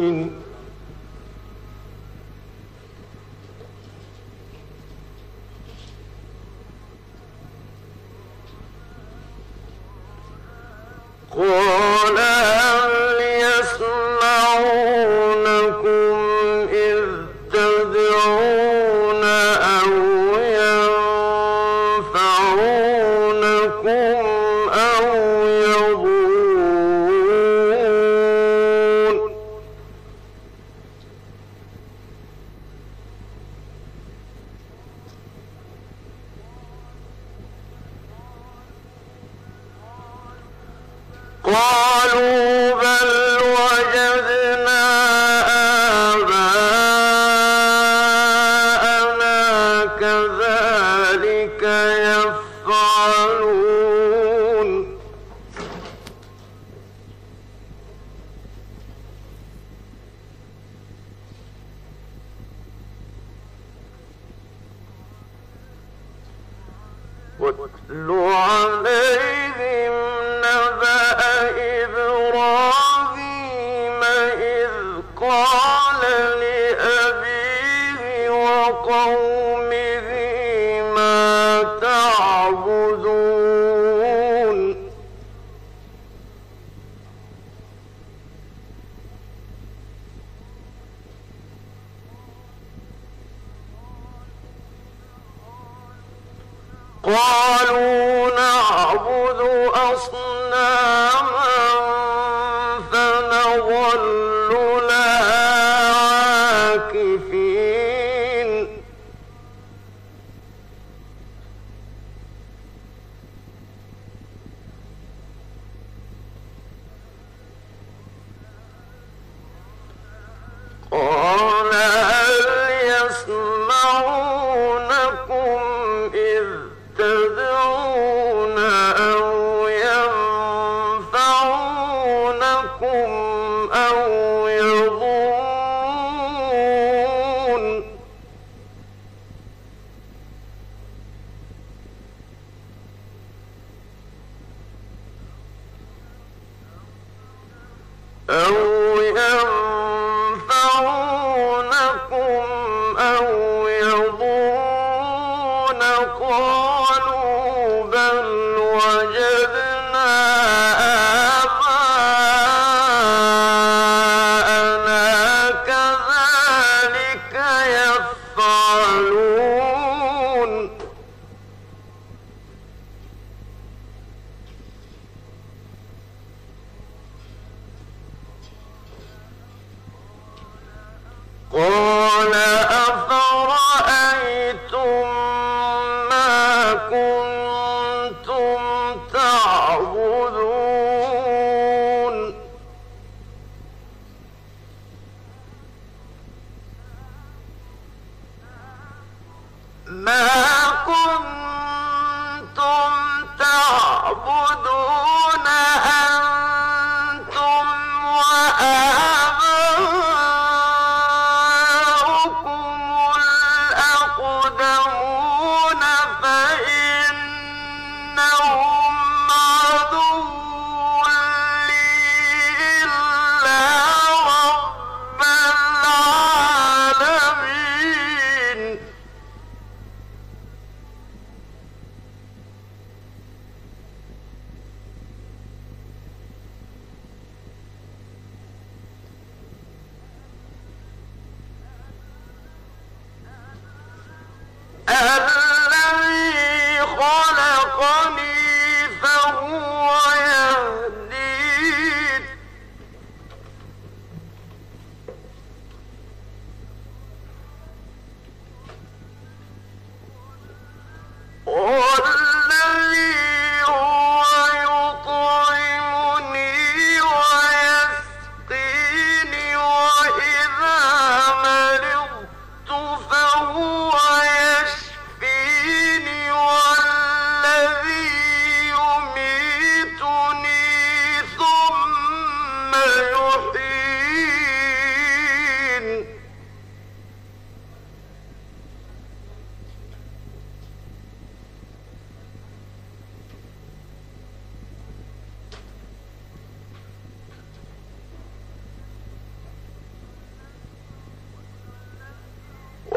嗯 قالوا بل وجدنا آباءنا كذلك يفعلون. واتل عليهم قالوا ma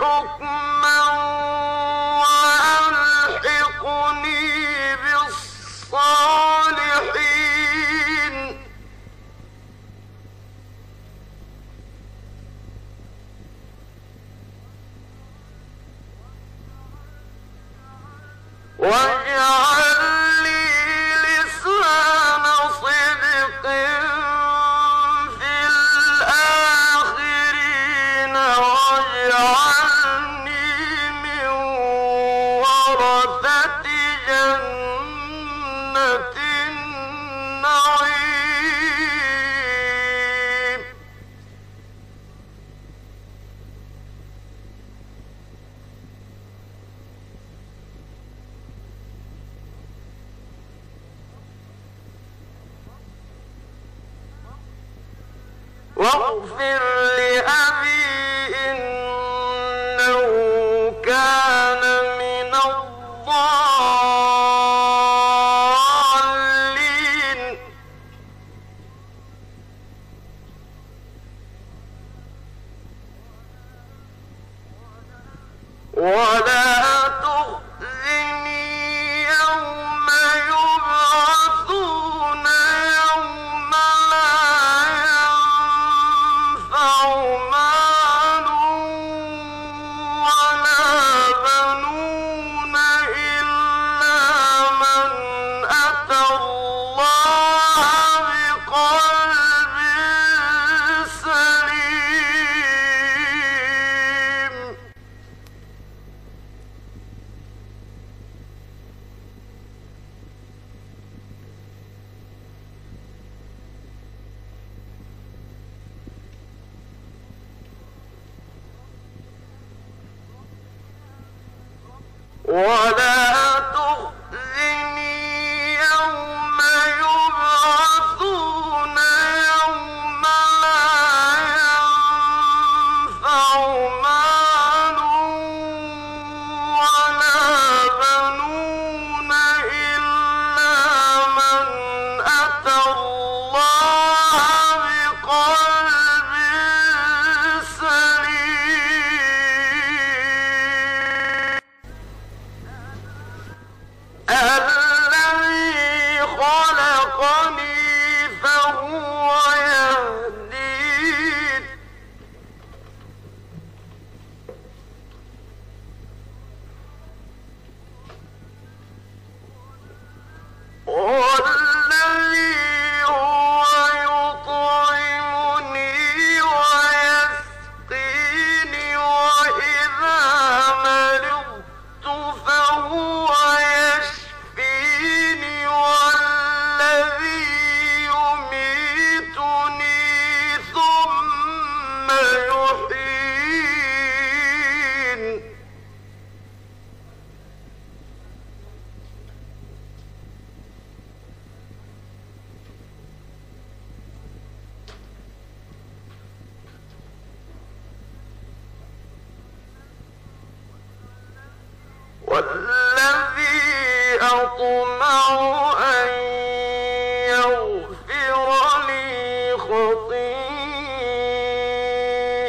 حكما واغفر لأبي ولا خلقني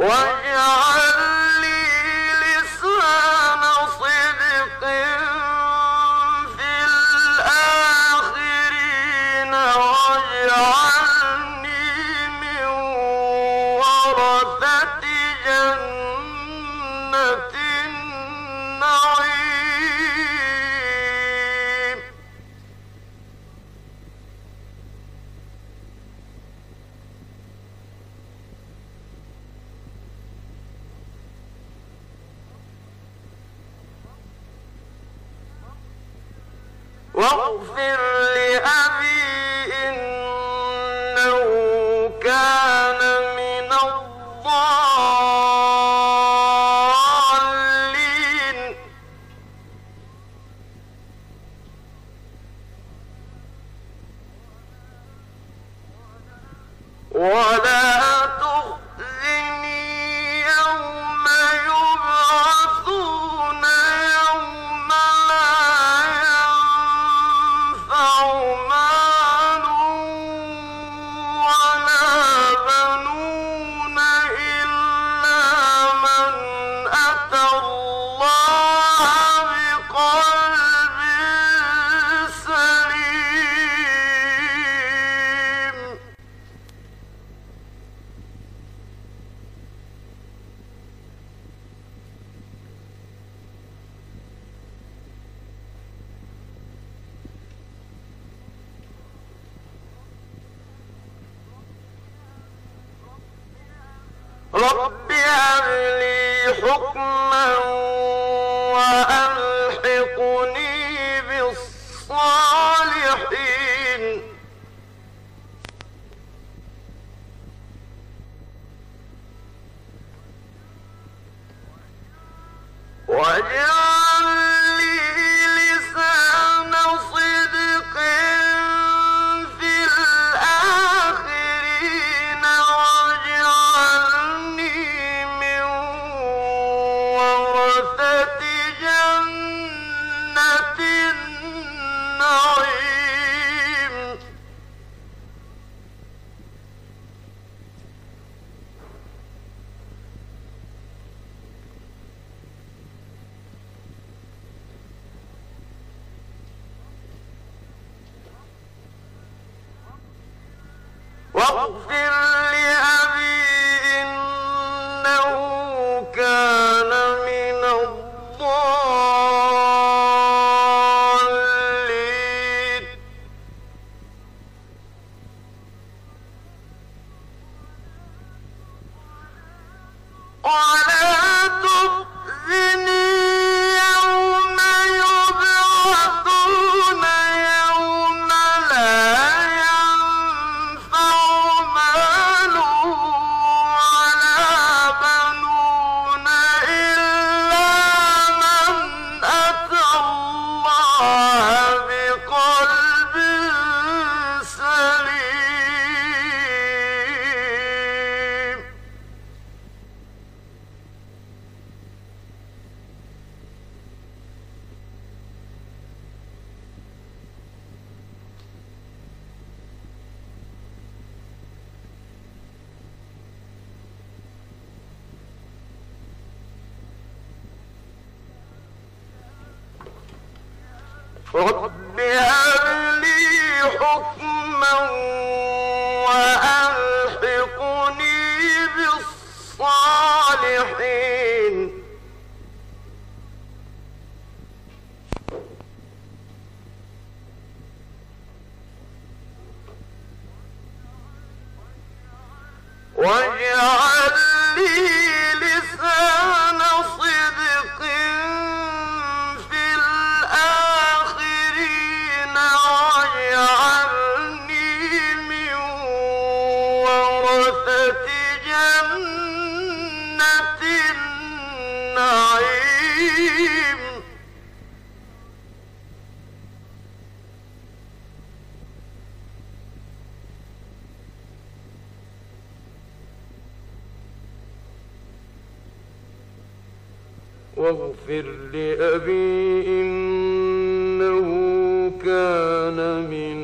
واجعل واغفر لأبي إنه كان من الضالين. ولا رب هب لي حكما وألحقني بالصالحين. وجعل واغفر رب حكما وألحقني بالصالحين. واجعل لي واغفر لأبي إنه كان من